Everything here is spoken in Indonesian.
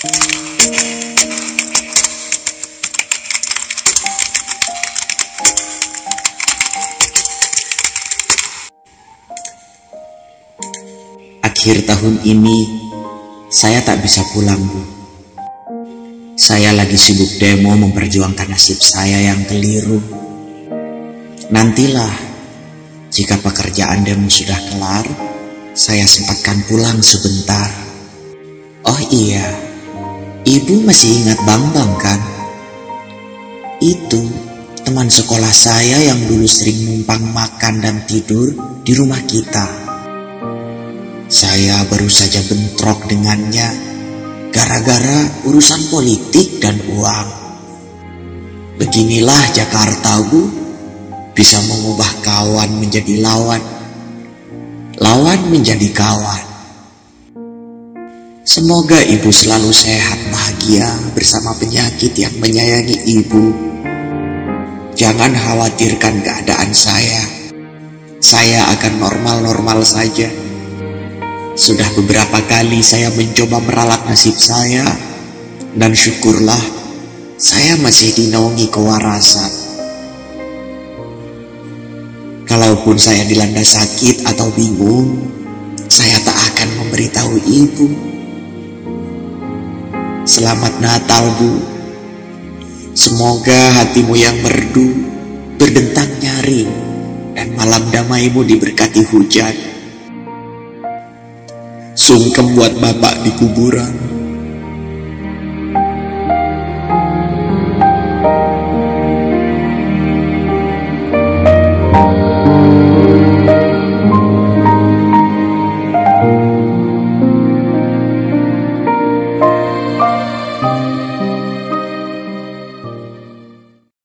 Akhir tahun ini, saya tak bisa pulang, Bu. Saya lagi sibuk demo memperjuangkan nasib saya yang keliru. Nantilah, jika pekerjaan demo sudah kelar, saya sempatkan pulang sebentar. Oh iya, ibu masih ingat Bang Bang kan? Itu teman sekolah saya yang dulu sering numpang makan dan tidur di rumah kita. Saya baru saja bentrok dengannya gara-gara urusan politik dan uang. Beginilah Jakarta, Bu. Bisa mengubah kawan menjadi lawan. Lawan menjadi kawan. Semoga ibu selalu sehat bahagia bersama penyakit yang menyayangi ibu. Jangan khawatirkan keadaan saya. Saya akan normal-normal saja. Sudah beberapa kali saya mencoba meralat nasib saya, dan syukurlah saya masih dinaungi kewarasan. Kalaupun saya dilanda sakit atau bingung, saya tak akan memberitahu ibu. Selamat Natal, Bu. Semoga hatimu yang merdu, berdentang nyaring, dan malam damaimu diberkati hujan. Sungkem buat bapak di kuburan.